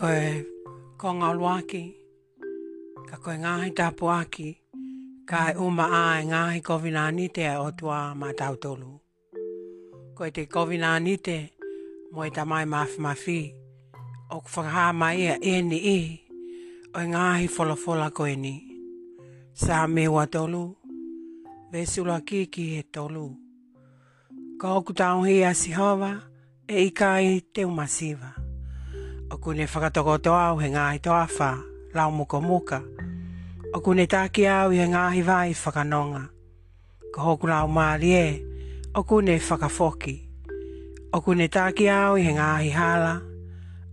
koe konga luaki, ka koe ngāhi tāpu aki, ka e uma a e ngāhi kovina nite e o tua mā tautolu. Koe te kovina nite, mo e tamai mafi mafi, o kwhakaha mai e e ni i, o e ngāhi folafola koe ni. Sā mewa tolu, vesula ki e tolu. Ka oku tāuhi a sihova, e ikai te umasiva. Ka oku tāuhi a o kune whakatokoto au he ngāhi to awha, lau muka muka. O kune tāki au he ngāhi vai whakanonga. Ko hoku lau māri e, o kune whakafoki. O kune tāki au he ngāhi hala,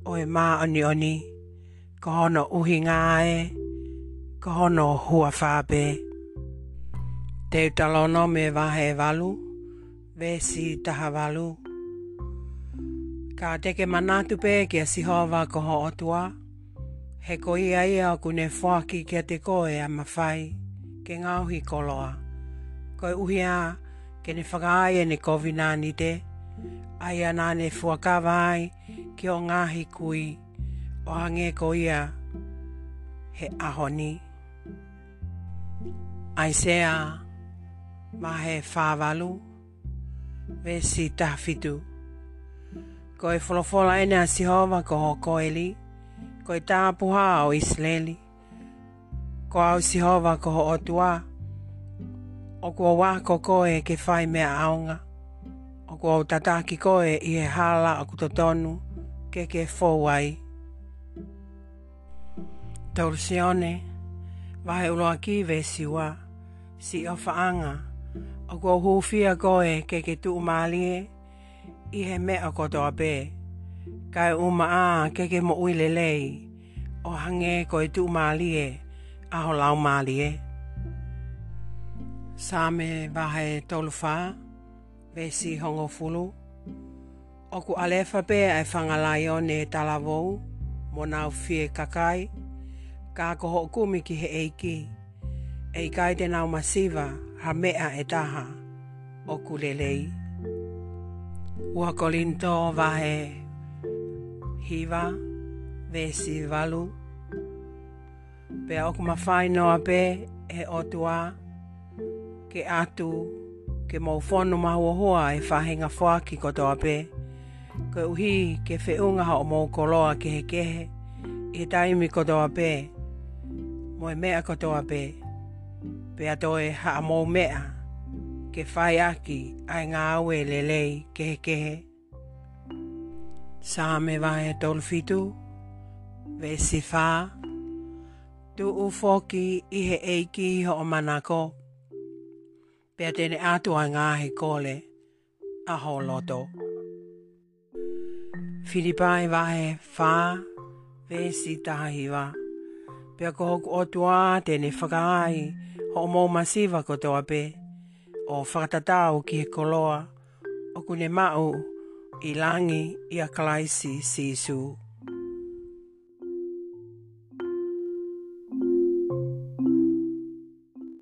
o e mā oni oni. Ko hono uhi ngā e, ko hono hua whābe. Te utalono me vahe valu, vesi taha valu. Ka teke manatu pe si a sihawa ko ho otua. He ko ia ia ku ne whaki ki a te koe a mawhai ke ngauhi koloa. Ko uhia ke ne whakaaia e ne kovina ni Ai ana ne fuakawa ai ki o ngahi kui o hange ko ia he ahoni. Aisea mahe whāwalu, vesi tahwhitu. Aisea mahe whāwalu, vesi ko e folofola ene a sihova ko ho ko eli, ko e tāpuha o isleli, ko au sihova ko ho otua, o kua wā ko koe ke whai mea aonga, o kua utataki koe i e hala o kutotonu ke ke fōwai. Taurusione, vahe uloa ki vesi si o whaanga, o kua hūwhia koe ke ke tuu maalie, i he mea koto a pē. Kai uma a keke mo ui lelei, o hange ko i e tu mālie, a ho lau mālie. Sāme bahe tolu whā, vesi hongo fulu. Oku alefa pē ai whangalai o ne talavou, mo nau fie kakai, ka koho kumi ki he eiki. Ei kai te nau masiva, ha mea e taha, oku lelei. Oku lelei. Ua Korinto vahe hiva vesi valu. Pea oku mawhai noa pe e otua ke atu ke mau whanu mahua hoa e whahinga whaa ki kotoa pe. Ko uhi ke whiunga hao mau koloa ke he kehe e taimi kotoa pe. Moe mea kotoa pe. Pea toi haa mau mea ke whai aki ai ngā aue lelei ke ke he. Sā me vae tolfitu, ve si whā, tu u fōki i he eiki i ho manako. Pea tene atu ai ngā he kole, a ho loto. Filipai vae whā, ve si tahi wā. Pea ko hoku o tuā tene whakaai, ho mō masiva ko toa pēr o whakatatau ki he koloa o kune mau i langi i a Kalaisi Sisu.